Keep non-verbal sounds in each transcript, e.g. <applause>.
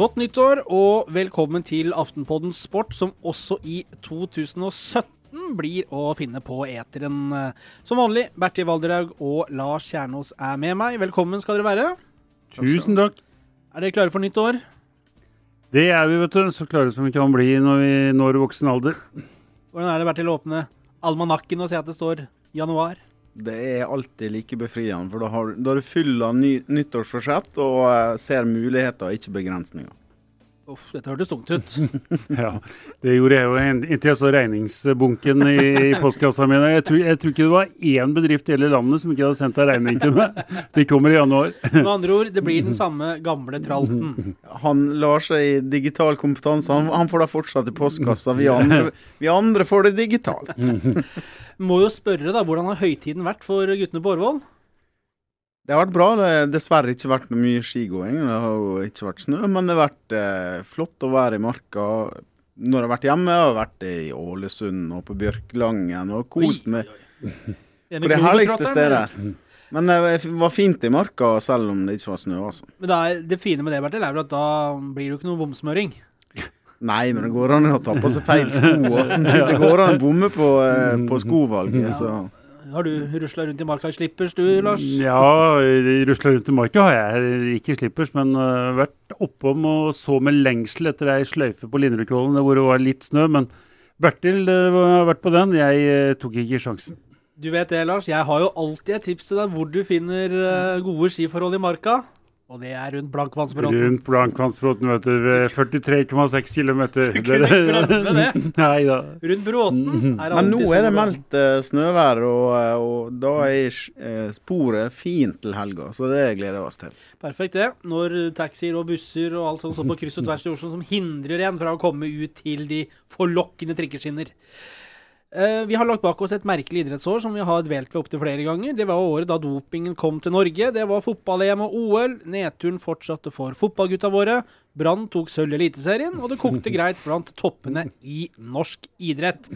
Godt nyttår og velkommen til Aftenpodden Sport, som også i 2017 blir å finne på eteren. Som vanlig, Bertil Valderhaug og Lars Kjernås er med meg. Velkommen skal dere være. Tusen takk. Er dere klare for nytt år? Det er vi, vet du. Så klare som vi kan bli når vi når voksen alder. Hvordan er det, Bertil, å åpne almanakken og se at det står januar? Det er alltid like befriende, for da, har, da du fylla ny, nyttårsforsett og uh, ser muligheter, ikke begrensninger. Uff, dette hørtes tungt ut. <laughs> ja, det gjorde jeg jo inntil jeg så regningsbunken i, i postkassa mi. Jeg, tror- jeg tror ikke det var én bedrift i hele landet som ikke hadde sendt deg regning til meg. De kommer i januar. Med andre ord, det blir den samme gamle tralten. Han lar seg i digital kompetanse. Han, han får da fortsatt i postkassa. Vi andre, vi andre får det digitalt. Må jo spørre, da, hvordan har høytiden vært for guttene på Årvoll? Det har vært bra. Det har dessverre ikke vært noe mye skigåing. Det har jo ikke vært snø, men det har vært eh, flott å være i marka. Når jeg har vært hjemme, jeg har vært i Ålesund og på Bjørklangen og kost meg på det herligste stedet her. Men det var fint i marka, selv om det ikke var snø, altså. Men det, er, det fine med det, Bertil, er vel at da blir det jo ikke noe bomsmøring. Nei, men det går an å ta på seg feil sko. og <laughs> Det går an å bomme på, eh, på skovalget. Så Har du rusla rundt i marka i slippers, du, Lars? Ja, rusla rundt i marka har jeg ikke i slippers, men uh, vært oppom og så med lengsel etter ei sløyfe på Linderudkollen hvor det var litt snø. Men Bertil uh, har vært på den. Jeg uh, tok ikke sjansen. Du vet det, Lars. Jeg har jo alltid et tips til deg hvor du finner eh, gode skiforhold i marka. Og det er rundt Blankvannsbråten. Rundt Blankvannsbråten, vet du. 43,6 km. Du kunne glemme det. <laughs> Nei da. Rundt Bråten er Men nå er det meldt eh, snøvær, og, eh, og da er eh, sporet fint til helga. Så det gleder vi oss til. Perfekt, det. Når taxier og busser og alt sånt står på kryss og tvers i Oslo som hindrer en fra å komme ut til de forlokkende trikkeskinner. Eh, vi har lagt bak oss et merkelig idrettsår som vi har dvelt ved opptil flere ganger. Det var året da dopingen kom til Norge. Det var fotball-EM og OL. Nedturen fortsatte for fotballgutta våre. Brann tok sølv i Eliteserien, og det kokte greit blant toppene i norsk idrett.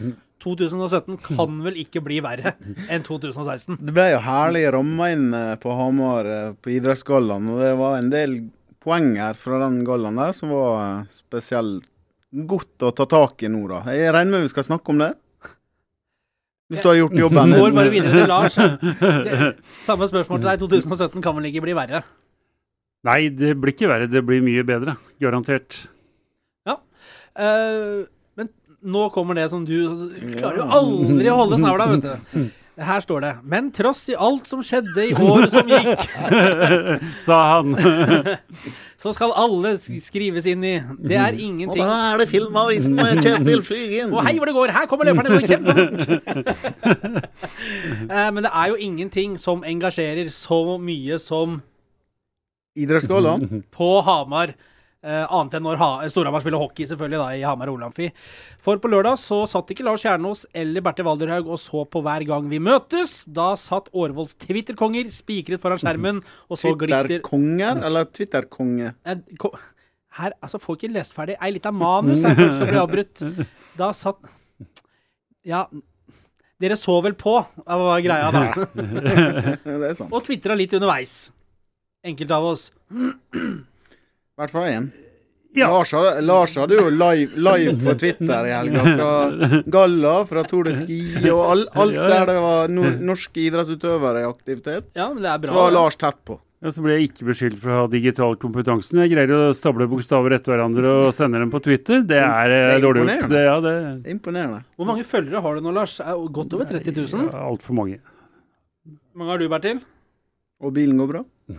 2017 kan vel ikke bli verre enn 2016. Det ble jo herlig ramma inn eh, på Hamar eh, på idrettsgallaen, og det var en del poeng her fra den gallaen der som var spesielt godt å ta tak i nå, da. Jeg regner med vi skal snakke om det? Hvis du har gjort jobben Går din. bare videre til Lars. <laughs> Det, samme spørsmål til deg. 2017 kan vel ikke bli verre? Nei, det blir ikke verre. Det blir mye bedre. Garantert. Eh, men nå kommer det som du du klarer jo aldri å holde snavla, vet du. Her står det Men tross i alt som skjedde i året som gikk, <laughs> Sa han. <laughs> så skal alle skrives inn i. Det er ingenting Å er det Filmavisen med <laughs> Kjetil Flygen. hei hvor det går! Her kommer løperne! Går kjempefort! <laughs> Eh, men det er jo ingenting som engasjerer så mye som Idrettsgallaen? på Hamar. Eh, annet enn når ha Storhamar spiller hockey, selvfølgelig, da, i Hamar og Olamfi. For på lørdag så satt ikke Lars Kjernås eller Bertil Valderhaug og så på hver gang vi møtes. Da satt Årvolls Twitter-konger spikret foran skjermen <laughs> og så glitter Twitter-konger eller Twitter-konge? <laughs> Eh, Her, altså, får ikke lest ferdig ei lita manus her før skal bli avbrutt. Da satt Ja, dere så vel på, det var greia da. <laughs> Det er sant. Og tvitra litt underveis. Enkelte av oss. <clears throat> I hvert fall én. Ja. Lars, Lars hadde jo live, live på Twitter i helga. <laughs> Fra Galla, fra Tour de Ski og all, alt der det var no, norske idrettsutøvere i aktivitet. Ja, men det er bra, Så var. Lars tett på. Ja, så ble jeg ikke beskyldt for å ha digital kompetanse. Jeg greier å stable bokstaver etter hverandre og sende dem på Twitter. Det er, eh, Det er dårlig gjort. Det, ja, det Det er imponerende. Hvor mange følgere har du nå, Lars? Er Godt over 30 000? Ja, altfor mange. Hvor mange har du, Bertil? Og bilen går bra? <laughs>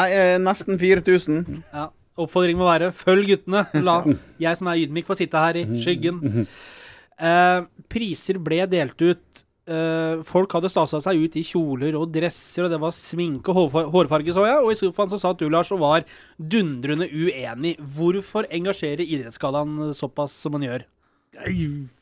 Nei, eh, nesten 4000. Ja. Oppfordring må være følg guttene. La <laughs> jeg som er ydmyk, få sitte her i skyggen. Eh, priser ble delt ut. Eh, folk hadde stasa seg ut i kjoler og dresser, og det var sminke og hårfarge, så jeg. Og i sofaen så satt du, Lars, og var dundrende uenig. Hvorfor engasjerer Idrettsgallaen såpass som man gjør?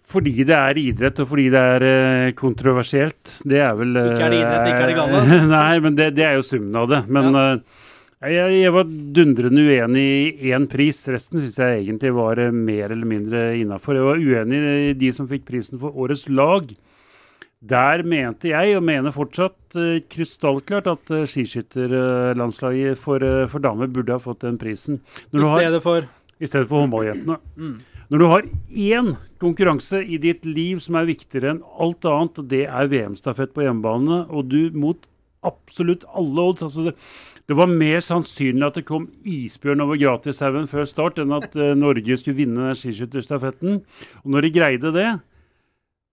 Fordi det er idrett, og fordi det er eh, kontroversielt. Det er vel Ikke er det idrett, ikke er det galla? <laughs> Nei, men det, det er jo summen av det. Men eh, jeg, jeg var dundrende uenig i én pris. Resten syns jeg egentlig var eh, mer eller mindre innafor. Jeg var uenig i de som fikk prisen for årets lag. Der mente jeg, og mener fortsatt eh, krystallklart, at uh, skiskytterlandslaget for, eh, for damer burde ha fått den prisen. I Når har stedet for i stedet for håndballjentene. Mm. Når du har én konkurranse i ditt liv som er viktigere enn alt annet, og det er VM-stafett på hjemmebane, og du mot absolutt alle odds altså det, var mer sannsynlig at det kom isbjørn over gratishaugen før start, enn at uh, Norge skulle vinne skiskytterstafetten. Og når de greide det,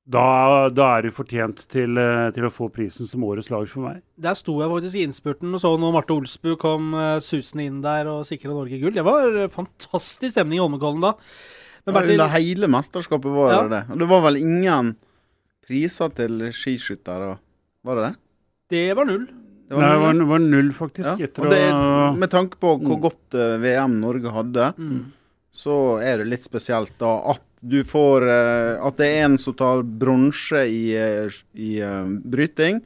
da, da er du fortjent til, eh, til å få prisen som årets lag for meg. Der sto jeg faktisk i innspurten og så når Marte Olsbu kom uh, susende inn der og sikra Norge gull. Det var eh, fantastisk stemning i Holmenkollen da. Men Ja, Bertil, under hele mesterskapet var Ja. det det. Og det var vel ingen priser til skiskyttere, var det det? det var null. Det Nei, det var, det? det var null, faktisk. ja. Etter Og det, med tanke på hvor Mm. godt eh, VM Norge hadde, Mm. så er det litt spesielt da at du får eh, At det er en som tar bronse i, eh, i bryting.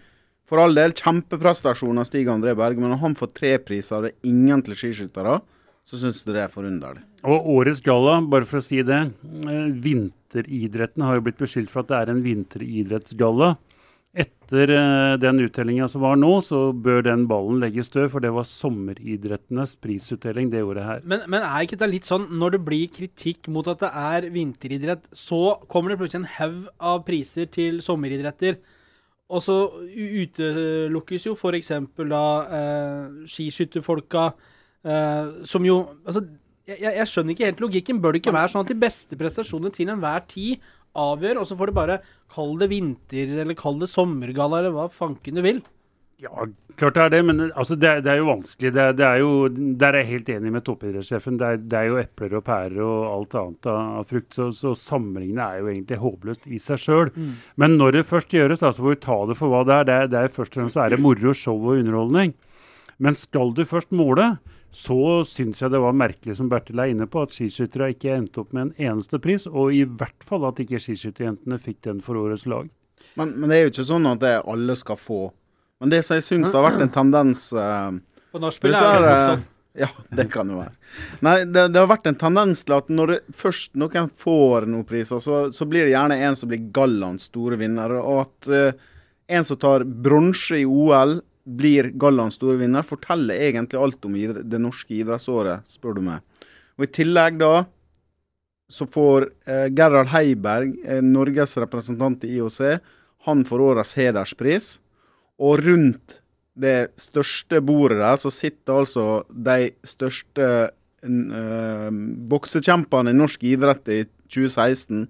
For all del, kjempeprestasjon av Stig André Berg, men når han får tre priser, det er ingen til skiskyttere, så syns jeg det er forunderlig. Og årets galla, bare for å si det. Vinteridretten har jo blitt beskyldt for at det er en vinteridrettsgalla. Etter eh, den uttellinga som var nå, så bør den ballen legges død, for det var sommeridrettenes prisutdeling det året her. Men, men er ikke det litt sånn når det blir kritikk mot at det er vinteridrett, så kommer det plutselig en haug av priser til sommeridretter. Og så utelukkes jo f.eks. da eh, skiskytterfolka, eh, som jo Altså, jeg, jeg skjønner ikke helt logikken. Bør det ikke være sånn at de beste prestasjonene til enhver tid avgjør, og så får du bare kall det vinter, eller kall det sommergalla, eller hva fanken du vil? Ja, klart det er det, men altså, det, er, det er jo vanskelig. Det er, det er jo, der er jeg helt enig med toppidrettssjefen. Det det er jo epler og pærer og alt annet av, frukt, så, så sammenlignet er jo egentlig håpløst i seg sjøl. Men når det først gjøres, altså så får vi ta det for hva det er. Det er, det er først og fremst er det moro, show og underholdning. Men skal du først måle, så syns jeg det var merkelig, som Bertil er inne på, at skiskyttere ikke endte opp med en eneste pris, og i hvert fall at ikke skiskytterjentene fikk den for årets lag. Men, men det er jo ikke sånn at det alle skal få. Men det som jeg syns det har vært en tendens uh, På nachspiel spill er det sånn. Ja, det kan jo være. Nei, det, det har vært en tendens til at når det først noen får noen priser, så, så blir det gjerne en som blir gallaens store vinner. Og at uh, en som tar bronse i OL, blir gallaens store vinner, forteller egentlig alt om det norske idrettsåret, spør du meg. Og i tillegg da så får eh, Gerhard Heiberg, eh, Norges representant i IOC, han får årets hederspris. Og rundt det største bordet der, så sitter altså de største eh, boksekjempene i norsk idrett i 2016.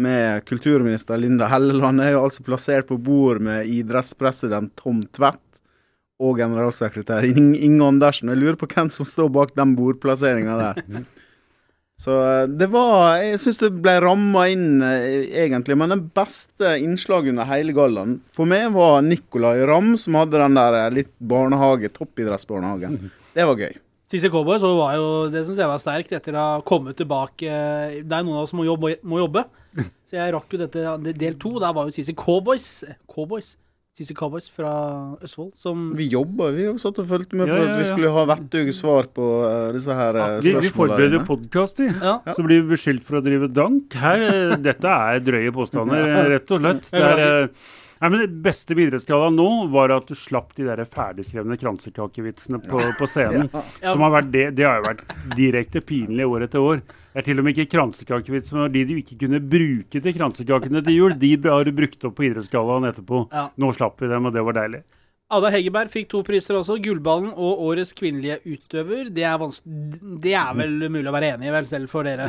Med kulturminister Linda Helleland er jo altså plassert på bord med idrettspresident Tom Tvedt og generalsekretær Inge Andersen. Jeg lurer på hvem som står bak den bordplasseringa der. <laughs> Så eh, det var Jeg syns det ble ramma inn, eh, egentlig. Men det beste innslaget under hele gallaen for meg var Nicolay Ramm, som hadde den der eh, litt barnehage, toppidrettsbarnehagen. Det var gøy. Siste Cowboy så var jo det syns jeg var sterkt etter å ha kommet tilbake. Det er noen av oss som må jobbe. Må jobbe. <laughs> Så jeg rakk jo dette del to. Der var jo CC Cowboys Cowboys CC Cowboys fra Østfold som Vi jobba, vi har satt og fulgte med Ja, for ja, at vi skulle ha vettuge svar på eh, disse her uh, Vi, vi forbereder spørsmålene. podkast, vi. Ja. Så blir vi beskyldt for å drive dank. Her, eh, dette er drøye påstander, <laughs> eh, rett og slett. Det, er, eh, nei, men det beste med idrettsgallaen nå var at du slapp de der ferdigskrevne kransekakevitsene på, på scenen. Ja. Som har vært det, det har jo vært direkte pinlig år etter år. Det er til og med ikke kransekakevits, men de du ikke kunne bruke til kransekakene til jul, de har du brukt opp på idrettsgallaen etterpå. Ja. Nå slapp vi dem, og det var deilig. Ada Hegerberg fikk to priser også. Gullballen og Årets kvinnelige utøver. Det er, det er vel mulig å være enig i, vel, selv for dere.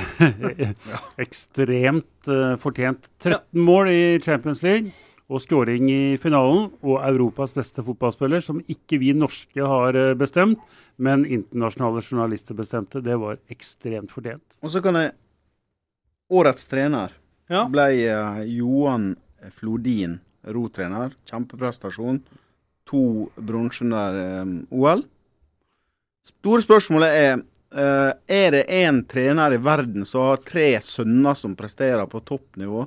<laughs> Ekstremt uh, fortjent. 13 mål i Champions League og skåring i finalen. Og Europas beste fotballspiller, som ikke vi norske har eh, bestemt, men internasjonale journalister bestemte. Det var ekstremt fortjent. Og så kan jeg Årets trener Ja. ble eh, Johan Flodin, rotrener. Kjempeprestasjon. To bronse under eh, OL. Store spørsmålet er Uh, Er det én trener i verden som har tre sønner som presterer på toppnivå?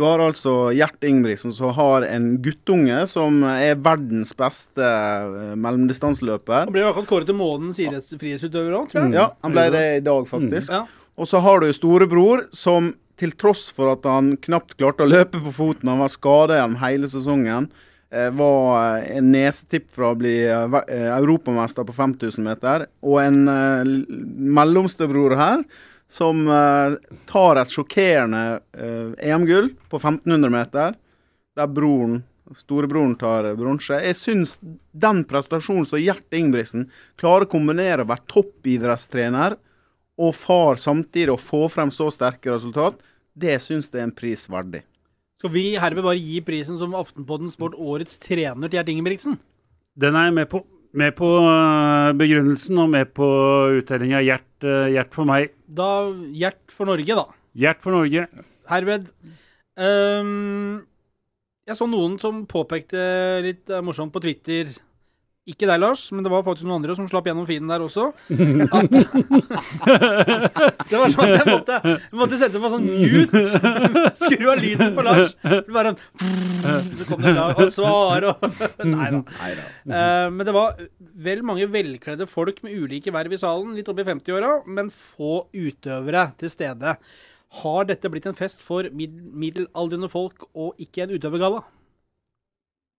Du har altså Gjert Ingebrigtsen som har en guttunge som er verdens beste eh, mellomdistanseløper. Han ble i hvert fall kåret til månedens frihetsutøver òg, tror jeg. Ja, han ble det i dag, faktisk. Ja. Og så har du storebror som til tross for at han knapt klarte å løpe på foten, han var skada gjennom hele sesongen, eh, var eh, en nesetipp fra å bli europamester på 5000 meter. Og en eh, l- mellomste bror her som eh, tar et sjokkerende eh, EM-gull på 1500 meter, der broren, storebroren tar bronse. Jeg syns den prestasjonen som Gjert Ingebrigtsen klarer å kombinere å være toppidrettstrener og far samtidig og få frem så sterke resultat, det syns jeg er en pris verdig. Skal vi herved bare gi prisen som Aftenpodden Sport årets trener til Gjert Ingebrigtsen? Den er jeg med på. Med på øh, begrunnelsen og med på uttellinga. Gjert, Gjert for meg. Da Gjert for Norge, da. Gjert for Norge. Herved. Um, jeg så noen som påpekte litt eh, morsomt på Twitter Ikke deg, Lars, men det var faktisk noen andre som slapp gjennom feeden der også. At, <laughs> det var sånn at jeg måtte, jeg måtte sette på sånn mute. <laughs> Skru av lyden på Lars. Det var en Så kom det og svar og Nei da. Uh, men det var vel mange velkledde folk med ulike verv i salen, litt opp i 50-åra, men få utøvere til stede. Har dette blitt en fest for mid middelaldrende folk og ikke en utøvergalla?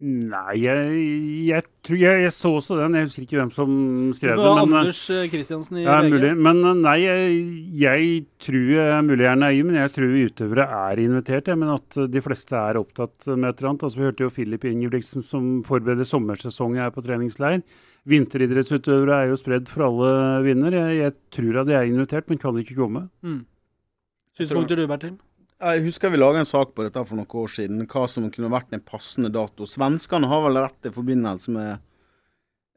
Nei, jeg, jeg tror jeg, jeg så også den. Jeg husker ikke hvem som skrev det. var men... øh, Anders eh, Kristiansen i Ja, VG. mulig. Men uh, nei, jeg, jeg tror jeg er mulig jeg er naiv, men jeg tror utøvere er invitert. Jeg, men at de fleste er opptatt med et eller annet. Altså, vi hørte jo Filip Ingebrigtsen som forbereder sommersesong her på treningsleir. Vinteridrettsutøvere er jo spredd for alle vinder. Jeg, jeg tror at de er invitert, men kan ikke komme. Mm. Synspunkter du, Bertil? Jeg husker vi laga en sak på dette for noen år siden, hva som kunne vært en passende dato. Svenskene har vel rett i forbindelse med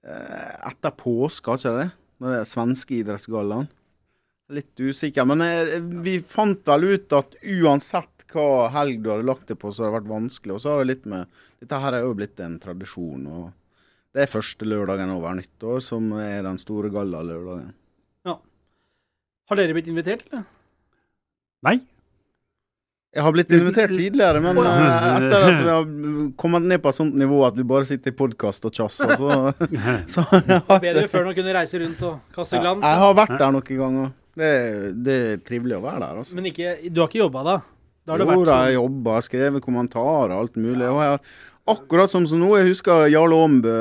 eh, etter påske, har ikke det? Når det er svenske idrettsgallaen. Litt usikker. Men eh, vi fant vel ut at uansett hva helg du hadde lagt det på, så har det vært vanskelig. Og så har det litt med Dette her er jo blitt en tradisjon. og Det er første lørdagen over nyttår som er den store gallalørdagen. Har dere blitt invitert, eller? Nei. Jeg har blitt invitert tidligere, men uh, eh, etter at vi har kommet ned på et sånt nivå at vi bare sitter i podkast og tjasser, så, <laughs> så Bedre før man kunne reise rundt og kaste glans. glans. jeg har vært der noen ganger. Det, det er trivelig å være der, altså. Men ikke, du har ikke jobba da? Da har det Jo vært da, jeg har jobba, skrevet kommentarer og alt mulig. Og jeg har, akkurat som nå, jeg husker Jarle Aambø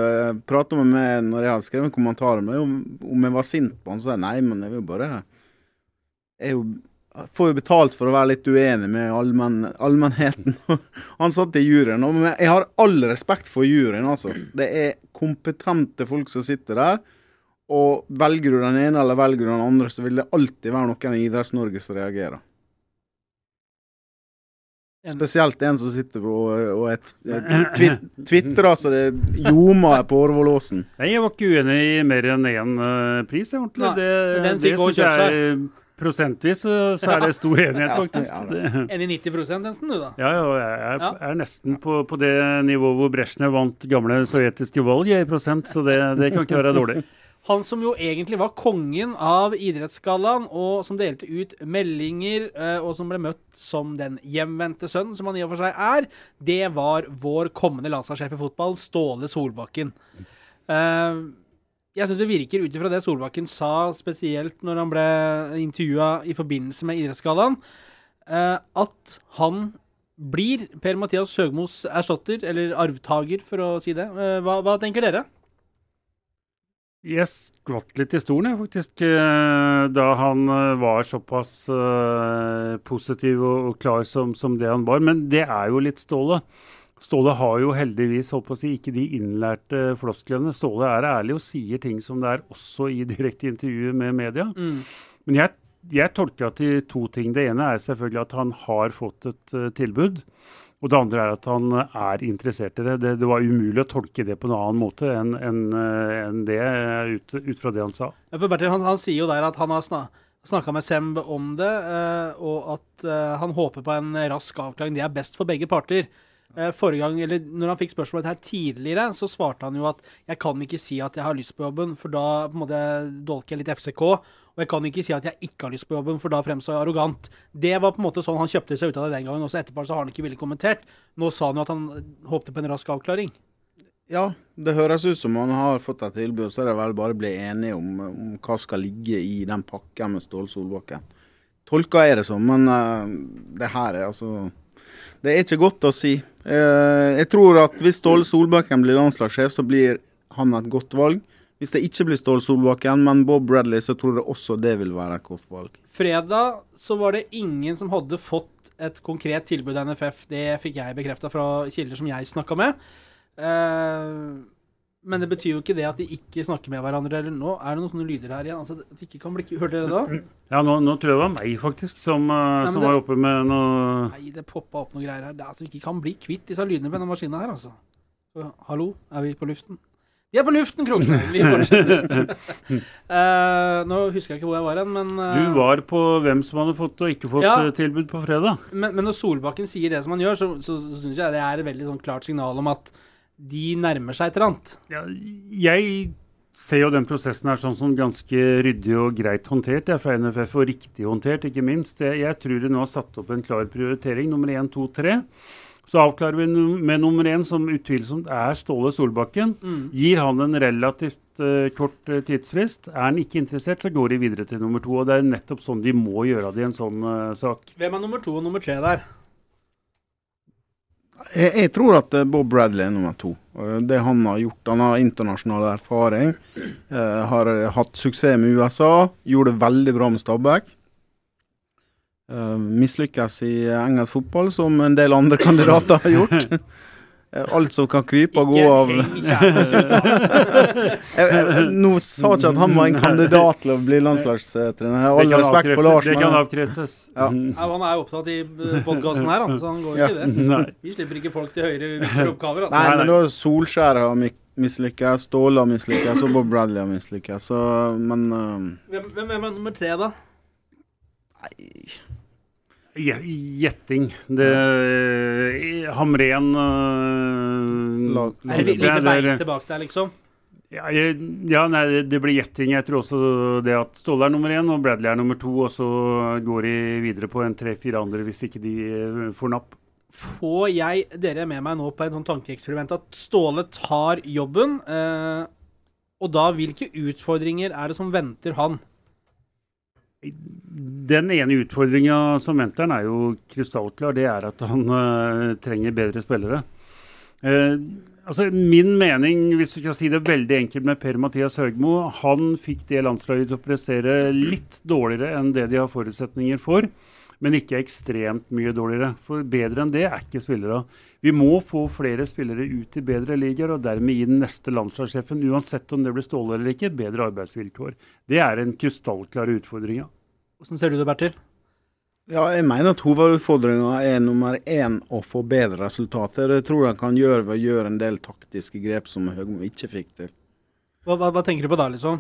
prata med meg når jeg hadde skrevet kommentarer med om, om jeg var sint på han, så sa jeg nei, men jeg vil bare Jeg er jo får jo betalt for å være litt uenig med allmenn, allmennheten. <laughs> Han satt i juryen. Og jeg har all respekt for juryen, altså. Det er kompetente folk som sitter der. Og velger du den ene eller velger du den andre, så vil det alltid være noen i Idretts-Norge som reagerer. Spesielt en som sitter på og et, tvitrer så det ljomer på Årvollåsen. Jeg var ikke uenig i mer enn én uh, pris, egentlig. Nei, det den det fikk også synes seg. jeg Prosentvis så, er det stor enighet, faktisk. ja, Enn i 90% nesten, du, da? ja, ja, jeg er, er nesten på, på det nivået hvor Brezjnev vant gamle sovjetiske valg i prosent, så det, det kan ikke være dårlig. <laughs> Han som jo egentlig var kongen av Idrettsgallaen, og som delte ut meldinger, eh, og som ble møtt som den hjemvendte sønnen, som han i og for seg er, det var vår kommende landslagssjef i fotball, Ståle Solbakken. Eh, jeg syns det virker ut ifra det Solbakken sa, spesielt når han ble intervjua i forbindelse med Idrettsgallaen, eh, at han blir Per-Mathias Høgmos erstatter, eller arvtaker, for å si det. Eh, hva, hva tenker dere? Jeg skvatt litt i stolen, jeg, faktisk, eh, da han var såpass eh, positiv og, og klar som, som det han var. Men det er jo litt Ståle. Ståle har jo heldigvis holdt på å si, ikke de innlærte flosklene. Ståle er ærlig og sier ting som det er også i direkte intervjuer med media. Mm. Men jeg, jeg tolker til to ting. Det ene er selvfølgelig at han har fått et uh, tilbud. Og det andre er at han eh, er interessert i det. Det, det var umulig å tolke det på en annen måte enn en, en det, eh, ut, ut fra det han sa. Ja, Bertil, han, han sier jo der at han har sna snakka med Semb om det, eh, og at eh, han håper på en rask avklaring. Det er best for begge parter. Eh, forrige gang, eller når han fikk spørsmålet her tidligere, så svarte han jo at jeg kan ikke si at jeg har lyst på jobben, for da på en måte dolker jeg litt FCK. Og jeg kan ikke si at jeg ikke har lyst på jobben, for da fremstår jeg arrogant. Det var på en måte sånn han kjøpte seg ut av det den gangen. Også etterpå så har han ikke villet kommentert. Nå sa han jo at han håpte på en rask avklaring. Ja, det høres ut som han har fått et tilbud, så er det vel bare å bli enige om, om hva skal ligge i den pakken med Ståle Solbakken. Tolker jeg det som, men uh, det her er altså Det er ikke godt å si. Eh, jeg tror at hvis Ståle Solbakken blir landslagssjef, så blir han et godt valg. Hvis det ikke blir Ståle Solbakken, men Bob Bradley, så tror jeg også det vil være et godt valg. Fredag så var det ingen som hadde fått et konkret tilbud av NFF. Det fikk jeg bekrefta fra kilder som jeg snakka med. Eh, men det betyr jo ikke det at de ikke snakker med hverandre. Eller nå er det noen sånne lyder her igjen. Altså, at de ikke kan bli Hørte dere det da? Ja, nå, nå tror jeg det var meg, faktisk, som, nei, som det- var oppe med noe Nei, det poppa opp noen greier her. Det er at vi ikke kan bli kvitt disse lydene på denne maskinen her, altså. Så, hallo, er vi på luften? Vi er på luften, Kroksrud! Vi fortsetter. uh, <laughs> nå husker jeg ikke hvor jeg var hen, men uh, Du var på hvem som hadde fått og ikke fått Ja. eh, tilbud på fredag. Men, men når Solbakken sier det som han gjør, så, så, så syns jeg det er et veldig sånn klart signal om at de nærmer seg et eller annet. Ja, jeg ser jo den prosessen her sånn som ganske ryddig og greit håndtert ja, fra NFF, og riktig håndtert, ikke minst. Jeg, jeg tror de nå har satt opp en klar prioritering, nummer én, to, tre. Så avklarer vi med nummer én, som utvilsomt er Ståle Solbakken. Mm. Gir han en relativt uh, kort eh, tidsfrist. Er han ikke interessert, så går de videre til nummer to. og Det er nettopp sånn de må gjøre det i en sånn uh, sak. Hvem er nummer to og nummer tre der? Jeg, jeg tror at eh, Bob Bradley er nummer to. Eh, Det han har gjort, han har internasjonal erfaring. eh, har eh, hatt suksess med USA. Gjorde det veldig bra med Stabæk. Eh, Mislykkes i engelsk fotball, som en del andre <laughs> kandidater har gjort. <laughs> Eh, Alt som kan krype og gå av <laughs> Nå sa ikke at han var en kandidat til å bli landslagstrener. Jeg har all respekt for Lars. Det kan avkreftes. Ja. Mhm. Ja, han er opptatt i podkasten her, han, så han går ikke i det. Vi slipper ikke folk til høyere oppgaver. Nei, men da Solskjær har mi- mislykkes, Ståle har mislykkes, og Bob Bradley har mislykkes. Så, men uh, Hvem, hvem er nummer tre, da? Nei Gjetting. Det Hamren uh, Er det litt vei tilbake der, liksom? Ja, jeg, ja nei, det- blir gjetting. Jeg tror også det at Ståle er nummer én og Bradley er nummer to, og så går de videre på en tre-fire andre hvis ikke de øh, får napp. Får jeg dere med meg nå på et sånt tankeeksperiment at Ståle tar jobben? Eh, og da, hvilke utfordringer er det som venter han? Den ene utfordringa som venter han er jo krystallklar. Det er at han uh, trenger bedre spillere. Uh, altså Min mening, hvis du skal si det veldig enkelt med Per-Mathias Høgmo, han fikk det landslaget til å prestere litt dårligere enn det de har forutsetninger for. Men ikke ekstremt mye dårligere. For bedre enn det er ikke spillere. Vi må få flere spillere ut i bedre ligaer, og dermed gi den neste landslagssjefen, uansett om det blir Ståle eller ikke, bedre arbeidsvilkår. Det er en krystallklare utfordring. Hvordan ser du det, Bertil? Ja, jeg mener at hovedutfordringa er nummer én å få bedre resultater. Det tror jeg kan gjøre ved å gjøre en del taktiske grep som Høgmo ikke fikk til. Hva, hva, hva tenker du på da, liksom?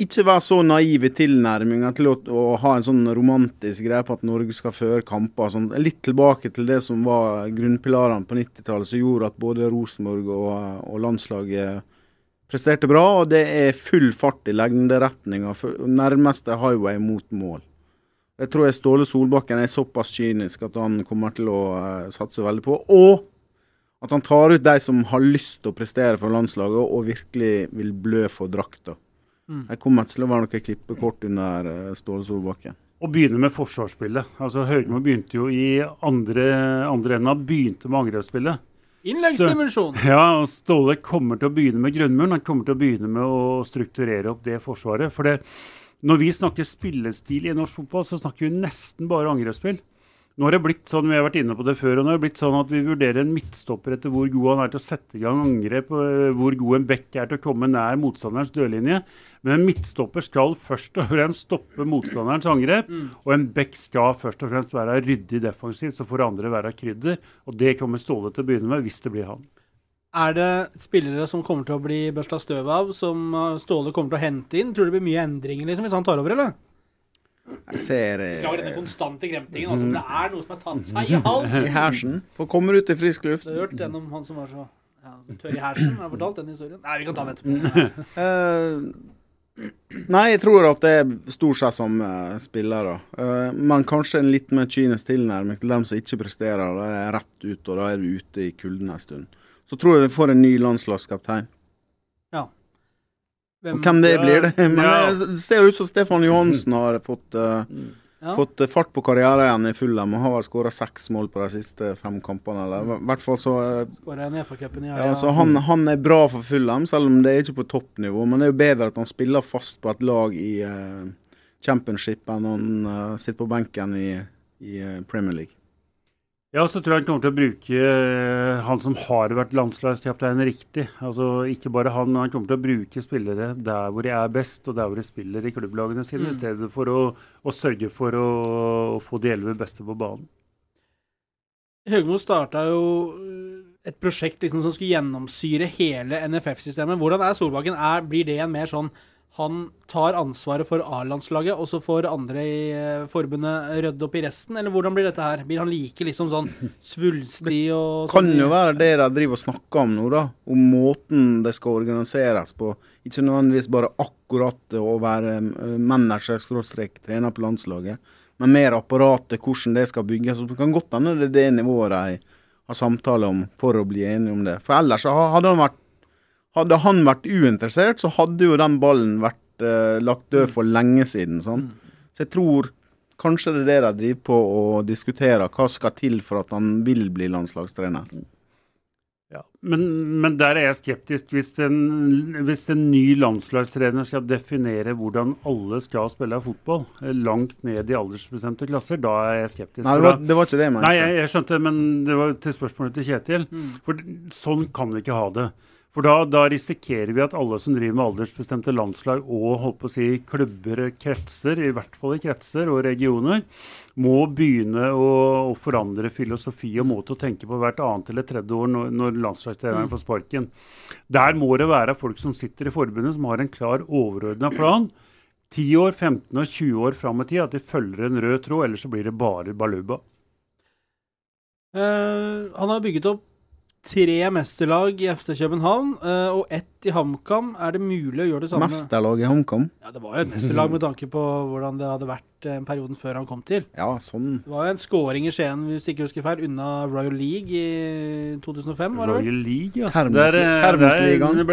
Ikke være så naiv i tilnærminga til å, å ha en sånn romantisk greie på at Norge skal føre kamper. Sånn. Litt tilbake til det som var grunnpilarene på 90-tallet, som gjorde at både Rosenborg og, og landslaget presterte bra. Og det er full fart i lengderetninga. Nærmeste highway mot mål. Jeg tror jeg Ståle Solbakken er såpass kynisk at han kommer til å uh, satse veldig på. Og at han tar ut de som har lyst til å prestere for landslaget, og virkelig vil blø for drakta. Mm. Jeg kommer til å være noe klippekort under eh, Ståle Solbakken. Å begynne med forsvarsspillet. Altså Høgmo begynte jo i andre, andre enden. Han begynte med angrepsspillet. Innleggsdimensjon. <laughs> Ja, og Ståle kommer til å begynne med grunnmuren. Han kommer til å begynne med å strukturere opp det forsvaret. For det, når vi snakker spillestil i norsk fotball, så snakker vi nesten bare angrepsspill. Nå har det blitt sånn, vi har vært inne på det før, og nå har det blitt sånn at vi vurderer en midtstopper etter hvor god han er til å sette i gang angrep, og hvor god en bekk er til å komme nær motstanderens dørlinje. Men en midtstopper skal først og fremst stoppe motstanderens angrep, og en bekk skal først og fremst være ryddig defensivt, så får andre være krydder. Og det kommer Ståle til å begynne med, hvis det blir han. Er det spillere som kommer til å bli børsta støv av, som uh, Ståle kommer til å hente inn? Tror du det blir mye endringer liksom, hvis han tar over, eller? Jeg ser eh, Beklager denne konstante kremtingen. Altså, det er noe som har tatt seg i halsen. <laughs> i hersen. For komme ut i frisk luft. Du har hørt den om han som var så ja, tørr i hersen? Jeg har fortalt den historien. Nei, vi kan ta den etterpå. <laughs> Eh, nei, jeg tror at det er stort sett som uh, spillere. Uh, men kanskje en litt mer kynisk tilnærming til dem som ikke presterer. Da er det rett ut, og da er du ute i kulden en stund. Så tror jeg vi får en ny landslagskaptein. Og hvem det Ja, blir, det. <laughs> Men ja. det ser ut som Stefan Johansen har fått uh, Ja. Fått eh, fart på karrieren i Fulham og har vel skåra seks mål på de siste fem kampene. Eller i hvert fall så i ja, så han, han er bra for Fulham, selv om det er ikke på toppnivå. Men det er jo bedre at han spiller fast på et lag i uh, championship enn han sitter på benken i, i Premier League. Ja, så tror jeg han kommer til å bruke eh, han som har vært landslagskaptein riktig. Altså Ikke bare han, men han kommer til å bruke spillere der hvor de er best, og der hvor de spiller i klubblagene sine, Mm. i stedet for å, å sørge for å, å få de elleve beste på banen. Høgmo starta jo øh, et prosjekt liksom, som skulle gjennomsyre hele NFF-systemet. Hvordan er Solbakken? Er, blir det en mer sånn han tar ansvaret for A-landslaget, og så får andre i eh, forbundet rydde opp i resten? Eller hvordan blir dette her? Blir han like liksom sånn <laughs> svulstig og Kan sånn? jo være det de driver og snakker om nå, da. Om måten det skal organiseres på. Ikke nødvendigvis bare akkurat å være eh, manager-trener på landslaget, men mer apparatet, hvordan det skal bygges. Så Det kan godt hende det er det nivået de har samtale om for å bli enige om det. For ellers hadde han vært hadde han vært uinteressert, så hadde jo den ballen vært eh, lagt død for lenge siden. Sånn. Så jeg tror kanskje det er det de driver på og diskuterer. Hva skal til for at han vil bli landslagstrener? Ja. Men, men der er jeg skeptisk. Hvis en, hvis en ny landslagstrener skal definere hvordan alle skal spille fotball, eh, langt ned i aldersbestemte klasser, da er jeg skeptisk. Nei, det var, det var ikke det jeg mente. Nei, jeg, jeg skjønte, men det var til spørsmålet til Kjetil. Mm. For sånn kan vi ikke ha det. For da, da risikerer vi at alle som driver med aldersbestemte landslag og holdt på å si klubber, kretser, i hvert fall i kretser og regioner, må begynne å, å forandre filosofi og måte å tenke på hvert annet eller tredje år når, når landslagstreneren får sparken. Der må det være folk som sitter i forbundet som har en klar overordna plan. 10 år, 15 og 20 år fram i tid, at de følger en rød tråd, ellers så blir det bare baluba. Uh, han har bygget opp tre mesterlag i FC København eh, og ett i HamKam. Er det mulig å gjøre det samme? Mesterlag i HamKam? Ja, det var jo et mesterlag med tanke på hvordan det hadde vært eh, perioden før han kom til. Ja, sånn. Det var jo en scoring i Skien, hvis jeg ikke husker feil, unna Royal League i 2005, var det vel? Royal League, ja. Der, eh, der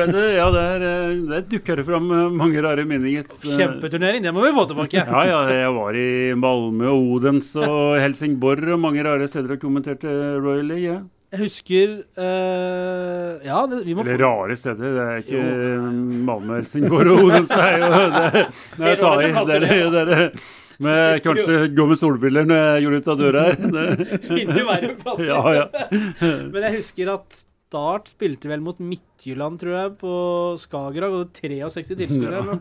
det, ja, der, der dukker det fram mange rare meninger. <laughs> Kjempeturnering, det må vi få tilbake. Ja, ja, jeg var i Malmö Odens og Helsingborg og mange rare steder og kommenterte Royal League. Ja. Jeg husker eh, Ja, det, vi må Eller rare steder. Det er ikke Malmö, Helsingborg og Odense. Det det, det er ta <laughs> i. Det er, det med kanskje gå med solbriller når jeg gjorde ut av døra her. Det, <laughs> finnes jo verre plasser. ja, ja. <laughs> Men jeg husker at Start spilte vel mot Midtjylland, tror jeg, på Skagerrak. Og 63 tilskuere. Ja.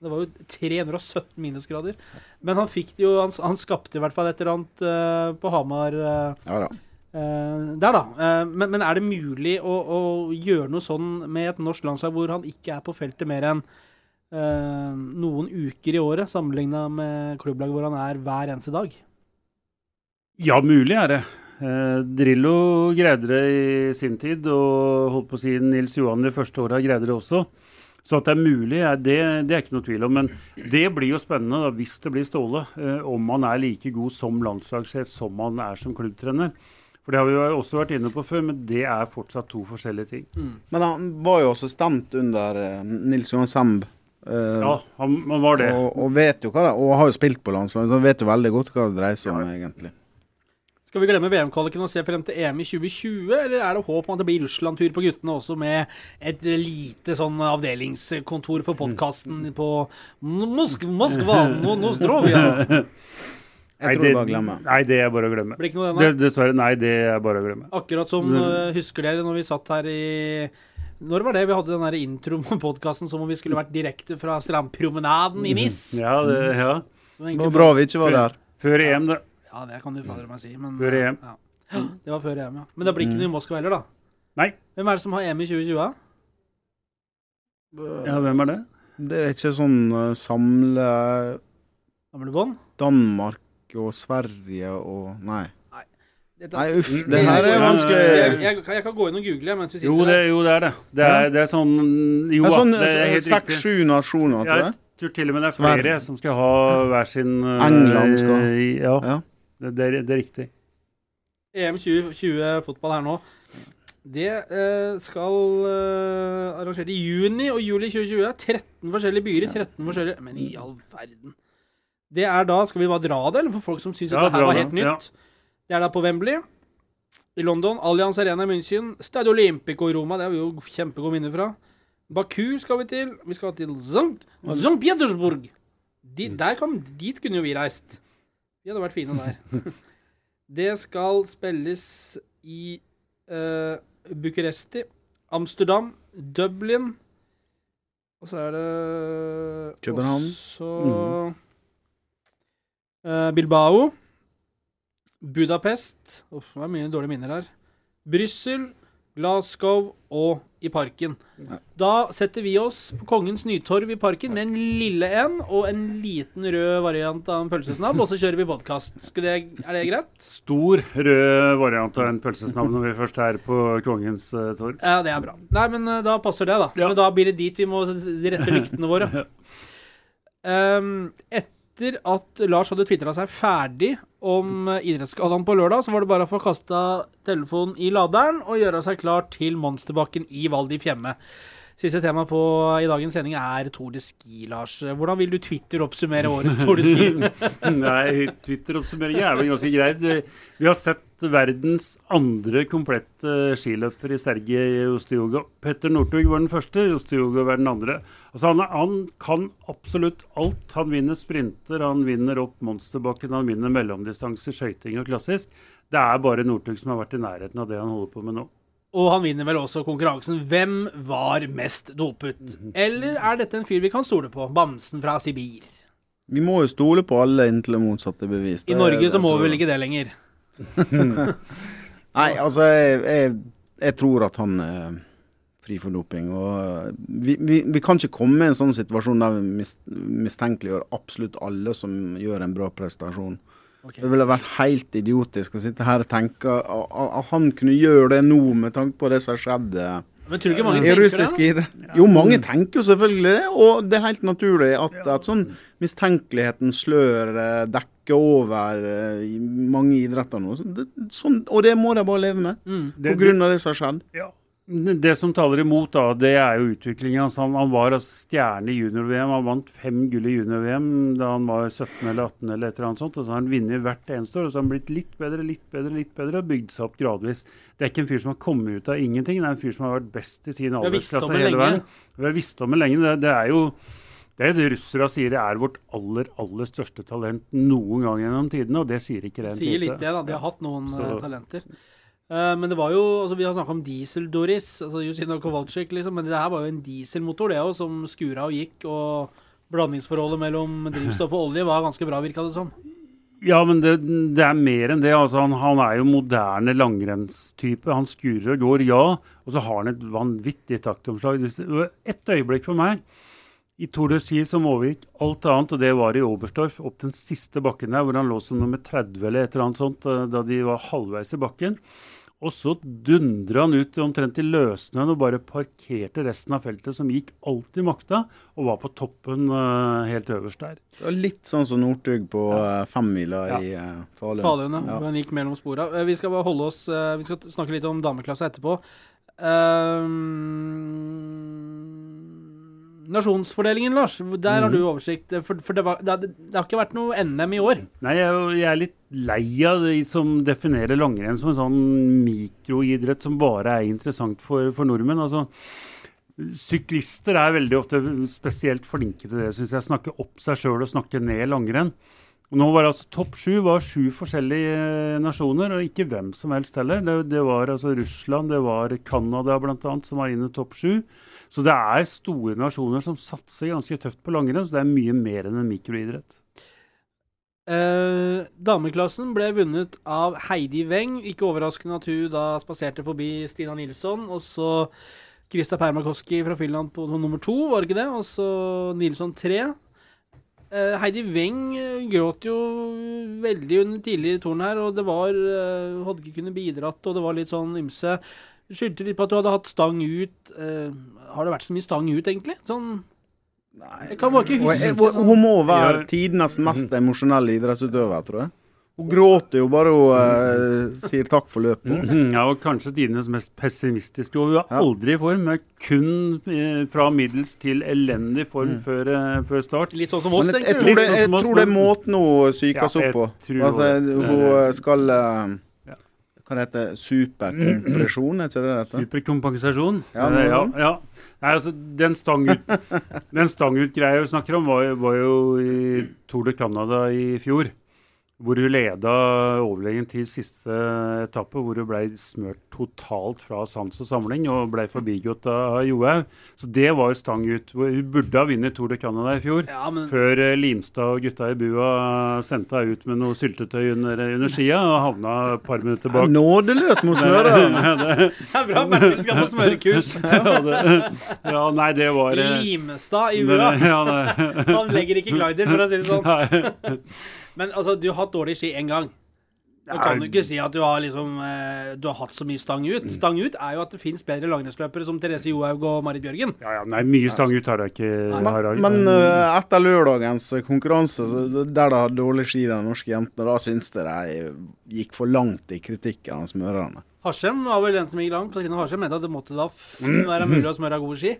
Det var jo 317 minusgrader. Men han fikk det jo Han, han skapte i hvert fall et eller annet uh, på Hamar. Uh, Ja da. Eh, der, da. Uh, men, men er det mulig å, å gjøre noe sånn med et norsk landslag hvor han ikke er på feltet mer enn uh, noen uker i året, sammenligna med klubblaget hvor han er hver eneste dag? Ja, mulig er det. Drillo greide det i sin tid, og holdt på å si Nils Johan de første åra greide det også. Så at det er mulig, det, det er ikke noe tvil om. Men det blir jo spennende da, hvis det blir Ståle. Om han er like god som landslagssjef som han er som klubbtrener. For det har vi jo også vært inne på før, men det er fortsatt to forskjellige ting. Men han var jo også stemt under uh, Nils Johan Semb. Uh, Ja, han, han var det. og, og vet jo hva det Og har jo spilt på landslaget, så han vet jo veldig godt hva det dreier seg om, egentlig. Skal vi glemme VM-kvaliken og se frem til EM i 2020, eller er det håp om at det blir Russland-tur på guttene også, med et lite sånn avdelingskontor for podkasten på Mosk Moskva, no, Nostrovia? <laughs> Jeg tror det er bare å glemme. Nei, det er bare å glemme. Blir ikke noe Det, den dessverre, nei, det er bare å glemme. Akkurat som øh, husker dere når vi satt her i Når var det vi hadde den der intro på podkasten som om vi skulle vært direkte fra strandpromenaden i NIS? <laughs> Ja, det, ja. Det egentlig- var bra vi ikke var der. Før EM, det. Ja, det kan du fader meg si. Men, Før EM. Ja. <gasps> Det var før EM, ja. Men det blir ikke noe i Moskva heller, da. Nei. Hvem er det som har EM i 2020? Ja, hvem er det? Det er ikke sånn uh, samle Samlebånd? Danmark og Sverige og Nei. Dette- Nei, uff. Det her er vanskelig. Jeg, jeg, kan- jeg kan gå inn og google mens vi sitter Jo, det, jo, det er det. Det er, det er sånn Jo, Det er sånn det er helt riktig. seks-sju nasjoner, tror Jeg jeg. tror til og med det er Sverige. flere som skal ha hver sin eh, England skal. Ja, Ja. det, det, er, det er riktig. EM 2020 fotball her nå. Det eh, skal eh, arrangert i juni og juli 2020. 13 forskjellige byer i 13 forskjellige Men i all verden. Det er da Skal vi bare dra det, eller for folk som syns Ja, det her var det, helt nytt? ja. Det er da på Wembley i London. Allianz Arena i München. Stadio Olympico i Roma, det har vi jo kjempegode minner fra. Baku skal vi til. Vi skal til St. St. Petersburg. De, der kan, dit kunne jo vi reist. Vi hadde vært fine der. <laughs> det skal spilles i uh, Bucuresti, Amsterdam, Dublin Og så er det København. også eh, Bilbao. Budapest Uff, det er mye dårlige minner her. Brussel, Glasgow og i parken. Da setter vi oss på Kongens Nytorv i parken med en lille en og en liten rød variant av en pølsesnabb, og så kjører vi podkast. Er det greit? Stor rød variant av en pølsesnabb når vi først er på Kongens uh, torv. Ja, det er bra. Nei, men uh, da passer det, da. Ja. Men da blir det dit vi må rette lyktene våre. <laughs> Um, etter at Lars hadde tvitra seg ferdig om eh, idrettsgallaen på lørdag, så var det bare å få kasta telefonen i laderen og gjøre seg klar til monsterbakken i Val di Fiemme. Siste tema på i dagens sending er Tour de Ski, Lars. Hvordan vil du Twitter oppsummere årets Tour de Ski? <laughs> Nei, Twitter-oppsummering er vel ganske greit. Vi har sett verdens andre komplette skiløper i Sergej Ostiogo. Petter Northug var den første, Ostiogo var den andre. Altså han, han kan absolutt alt. Han vinner sprinter, han vinner opp monsterbakken, han vinner mellomdistanse, skøyting og klassisk. Det er bare Northug som har vært i nærheten av det han holder på med nå. Og han vinner vel også konkurransen Hvem var mest dopet? Eller er dette en fyr vi kan stole på? Bamsen fra Sibir. Vi må jo stole på alle inntil det motsatte er bevist. I Norge så må vi vel ikke det lenger. <laughs> Nei, altså, jeg, jeg, jeg tror at han er fri for doping. Og eh, vi, vi, vi kan ikke komme i en sånn situasjon der vi mis, mistenkeliggjør absolutt alle som gjør en bra prestasjon. Ok. Det ville vært helt idiotisk å sitte her og tenke at han kunne gjøre det nå, med tanke på det som skjedde Men tror du ikke mange i tenker russisk det? idrett. Jo, mange tenker jo selvfølgelig det, og det er helt naturlig at, at sånn mistenkelighetens slør eh, dekker over eh, mange idretter nå. Sånn, og det må de bare leve med, Mm. På grunn av det som har skjedd. Ja. Det som taler imot, da, det er jo utviklingen. Altså, Han, han var altså stjerne i junior-VM. Han vant fem gull i junior-VM da han var 17 eller 18 eller et eller annet sånt. Og så har han vunnet hvert eneste år. Og så har han blitt litt bedre, litt bedre, litt bedre og bygd seg opp gradvis. Det er ikke en fyr som har kommet ut av ingenting. Det er en fyr som har vært best i sin aldersklasse hele lenge. veien. Vi har visst om det lenge. Det, det er jo det det russere sier det er vårt aller aller største talent noen gang gjennom tidene, og det sier ikke rent Sier litt det, da. De har hatt noen Så- eh, talenter. Eh, men det var jo altså Vi har snakka om diesel-Doris, altså Jusina Kowalczyk, liksom. Men det her var jo en dieselmotor, det òg, som skura og gikk. Og blandingsforholdet mellom drivstoff og olje var ganske bra, virka det som. Ja, men det, det er mer enn det. Altså, han, han er jo moderne langrennstype. Han skurer og går, ja. Og så har han et vanvittig taktomslag. Et øyeblikk for meg i Tour de Ski som overgikk alt annet, og det var i Oberstdorf, opp den siste bakken der, hvor han lå som nummer 30 eller et eller annet sånt, eh, da de var halvveis i bakken. Og så dundra han ut omtrent i løssnøen og bare parkerte resten av feltet, som gikk alt i makta, og var på toppen uh, helt øverst der. Det var litt sånn som Northug på uh, femmila Ja. i uh, Falun. Falun, ja. Ja. Han gikk mellom spora. Eh, Vi skal bare holde oss eh, Vi skal snakke litt om dameklassa etterpå. Um, nasjonsfordelingen, Lars. Der har du oversikt. For, for det, var, det, har- det har ikke vært noe NM i år. Nei, jeg, jeg er litt lei av de som definerer langrenn som en sånn mikroidrett som bare er interessant for, for nordmenn. Altså, syklister er veldig ofte spesielt flinke til det, syns jeg. Snakke opp seg sjøl og snakke ned langrenn. Nå var det altså Topp sju var sju forskjellige eh, nasjoner, og ikke hvem som helst heller. Det, det var altså Russland, det var Canada bl.a. som var inne i topp sju. Så det er store nasjoner som satser ganske tøft på langrenn, så det er mye mer enn en mikroidrett. Eh, dameklassen ble vunnet av Heidi Weng. Ikke overraskende at hun da spaserte forbi Stina Nilsson. Og så Krista Permakoski fra Finland på nummer to, var det ikke det? Og så Nilsson tre. Eh, Heidi Weng eh, gråt jo veldig under tidlig torn her, og det var hun Hadde ikke kunnet bidratt, og det var litt sånn ymse. Skyldte litt på at du hadde hatt stang ut. Eh, har det vært så mye stang ut, egentlig? Sånn Nei. Jeg kan bare ikke huske. Hun må være tidenes mest emosjonelle idrettsutøver, tror jeg. Hun gråter jo bare hun eh, sier takk for løpet. Mhm, Ja, og kanskje tidenes mest pessimistiske. Og hun er aldri i form, men kun eh, fra middels til elendig form Mm. før, eh, før start. Litt sånn som oss, jeg, jeg, tror det, sånn jeg tror det er måten hun psykes Ja, opp på. At eh, hun skal eh, Hva det heter Superkompresjon, er det det? Superkompensasjon. Ja, men, ja, ja. Nei, altså, den stangut greia stangutgreia vi snakker om, var, var jo i Tour de Canada i fjor. Hvor hun leda overlegen til siste etappe, hvor hun ble smørt totalt fra sans og samling og ble forbigått av Johaug. Så det var jo stang ut. Hun burde ha vunnet Tour de Canada i fjor. Ja, men Før eh, Limstad og gutta i bua sendte henne ut med noe syltetøy under, under skia og havna et par minutter bak. Nådeløs mot smøret! <laughs> det, <laughs> det er bra Bertil skal på smørekurs. <laughs> ja, det, ja, nei, det var Limstad i bua. Ja, Han legger ikke glider, for å si det sånn. Men altså, du har hatt dårlig ski én gang. Da kan du ikke si at du har liksom eh, Du har hatt så mye stang ut. Stang ut er jo at det fins bedre langrennsløpere som Therese Johaug og Marit Bjørgen. ja, ja, nei, mye stang ut har jeg ikke. har jeg- Men eh, etter lørdagens konkurranse, så der det har dårlig ski, de norske jentene, da syns jeg de gikk for langt i kritikken av smørerne. Hasjem var vel den som gikk langt. Katrine Hasjem mente at det måtte da f være mulig å smøre gode ski.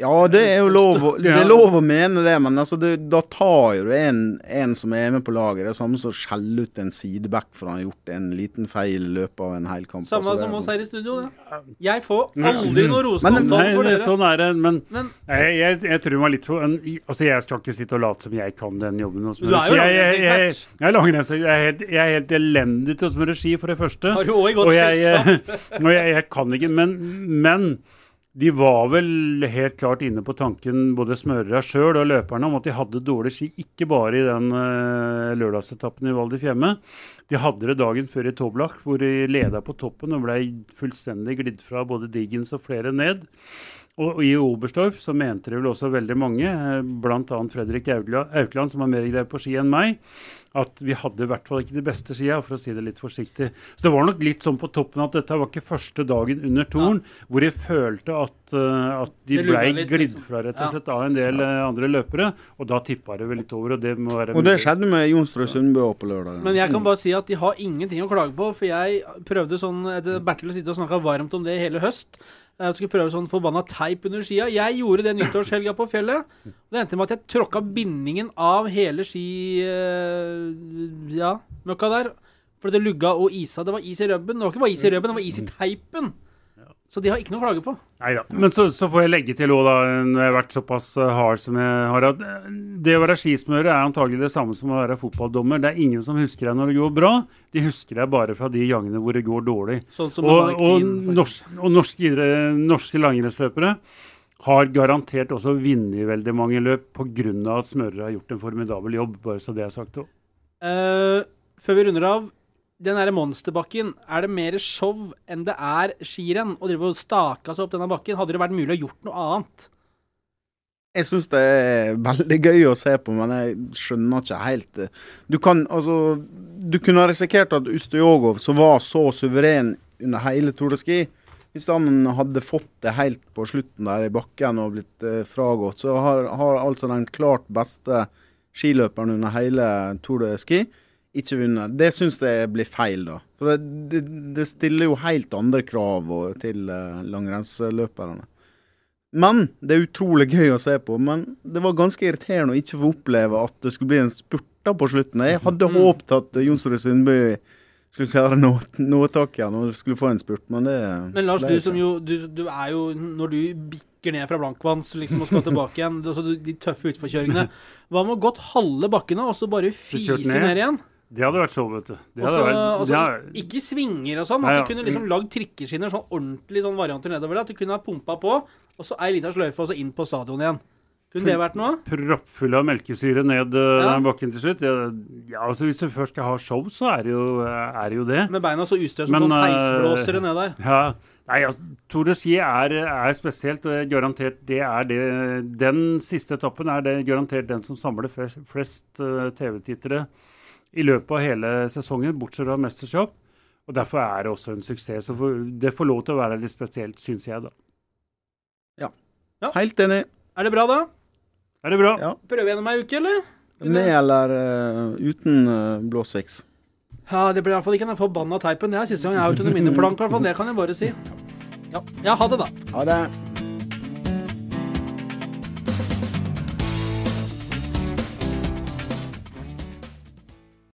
Ja, det er jo lov, det er lov å mene det, men altså det, da tar jo du en, en som er med på laget. Det er samme som å skjelle ut en sideback for han har gjort en liten feil i løpet av en hel kamp. Samme Altså, som oss sånn- her i studio. Da. Jeg får aldri noe Nei, for det, dere. sånn er det. Men Men jeg, jeg, jeg tror meg litt for Altså, jeg skal ikke sitte og late som jeg kan den jobben. er jo ski. jeg, jeg, jeg, langrennsekspert. jeg er. Jeg, helt- jeg er helt elendig til å smøre ski, for det første. har du òg i godt Og jeg, selskap. <laughs> og jeg, jeg kan ikke, men, men de var vel helt klart inne på tanken, både smørere sjøl og løperne, om at de hadde dårlig ski, ikke bare i den uh, lørdagsetappen i Val di Fiemme. De hadde det dagen før i Toblach, hvor de leda på toppen og ble fullstendig glidd fra både Diggins og flere ned. Og, i Oberstdorf så mente det vel også veldig mange, eh, bl.a. Fredrik Aukland, som har mer greie på ski enn meg, at vi hadde i hvert fall ikke de beste skia, for å si det litt forsiktig. Så det var nok litt sånn på toppen at dette var ikke første dagen under Torn hvor jeg følte at, uh, at de blei ble glidd liksom. fra rett og slett av en del eh, andre løpere, og da tippa det vel litt over, og det må være Og det mulig. skjedde med Jonstrø Sundbø på lørdag. Men jeg kan bare si at de har ingenting å klage på, for jeg prøvde sånn etter Bertil å sitte og snakka varmt om det i hele høst. Jeg skulle prøve sånn forbanna teip under skia. Jeg gjorde det nyttårshelga på fjellet. Det endte med at jeg tråkka bindingen av hele ski... eh, ja, møkka der. For det lugga og isa. Det var is i rubben. Det var ikke bare is i rubben, det var is i teipen. Så de har ikke noe å klage på. Neida. Men så, så får jeg legge til òg, da, når jeg har vært såpass eh, hard som jeg har, at eh, det å være skismører er antagelig det samme som å være fotballdommer. Det er ingen som husker deg når det går bra, de husker deg bare fra de gangene hvor det går dårlig. Sånn som Og, og, Dean, norsk, og norske, norske langrennsløpere har garantert også vunnet veldig mange løp pga. at smørere har gjort en formidabel jobb, bare så det er sagt òg. Uh, før vi runder av, den derre monsterbakken, er det mer show enn det er skirenn? Å drive og stake seg opp denne bakken? Hadde det vært mulig å gjort noe annet? Jeg syns det er veldig gøy å se på, men jeg skjønner ikke helt eh, Du kan altså Du kunne risikert at Ustjogov, som var så suveren under hele Tour de Ski Hvis han hadde fått det helt på slutten der i bakken og blitt eh, fragått, så har, har altså den klart beste skiløperen under hele Tour de Ski ikke vunnet. Det syns jeg blir feil, da. For det, det, det stiller jo helt andre krav til uh, langrennsløperne. Men det er utrolig gøy å se på. Men det var ganske irriterende å ikke få oppleve at det skulle bli en spurt da på slutten. Jeg hadde Mm. håpet at Jonsrud Sundby skulle klare noe nå, nå tak igjen og skulle få en spurt, men det Men Lars, du som jo du, du er jo Når du bikker ned fra blankvanns liksom, og skal tilbake igjen, altså du- de tøffe utforkjøringene <laughs> Hva med å gått halve bakken og så bare fise ned? ned igjen? Det hadde vært show, vet du. Det hadde Også, vært, det hadde, Ikke svinger og sånn. At du kunne liksom lagd trikkeskinner, sånn ordentlig sånn varianter nedover. At du kunne ha pumpa på, og så ei lita sløyfe, og så inn på stadion igjen. Kunne det vært noe? proppfull av melkesyre ned uh, Ja. den bakken til slutt. Ja, ja, altså Hvis du først skal ha show, så er det jo, er det, jo det. Med beina så ustø som sånn eh, peisblåsere ned der. Ja, nei, altså, Tour de Ski er, er spesielt, og garantert det er det Den siste etappen er det garantert den som samler flest, flest uh, TV-tittere i løpet av hele sesongen, bortsett fra mesterskap. Og Derfor er det også en suksess. Så det får lov til å være litt spesielt, syns jeg, da. Ja, Helt enig. Er det bra, da? Er det bra? Ja. Prøve gjennom ei uke, eller? Med eller uh, uten uh, blåsviks. Ja, det blir i hvert fall ikke den forbanna teipen. Det er siste gang jeg har hørt under mine plank, i hvert fall. Det kan jeg bare si. Ja, ja ha det, da. Ha det.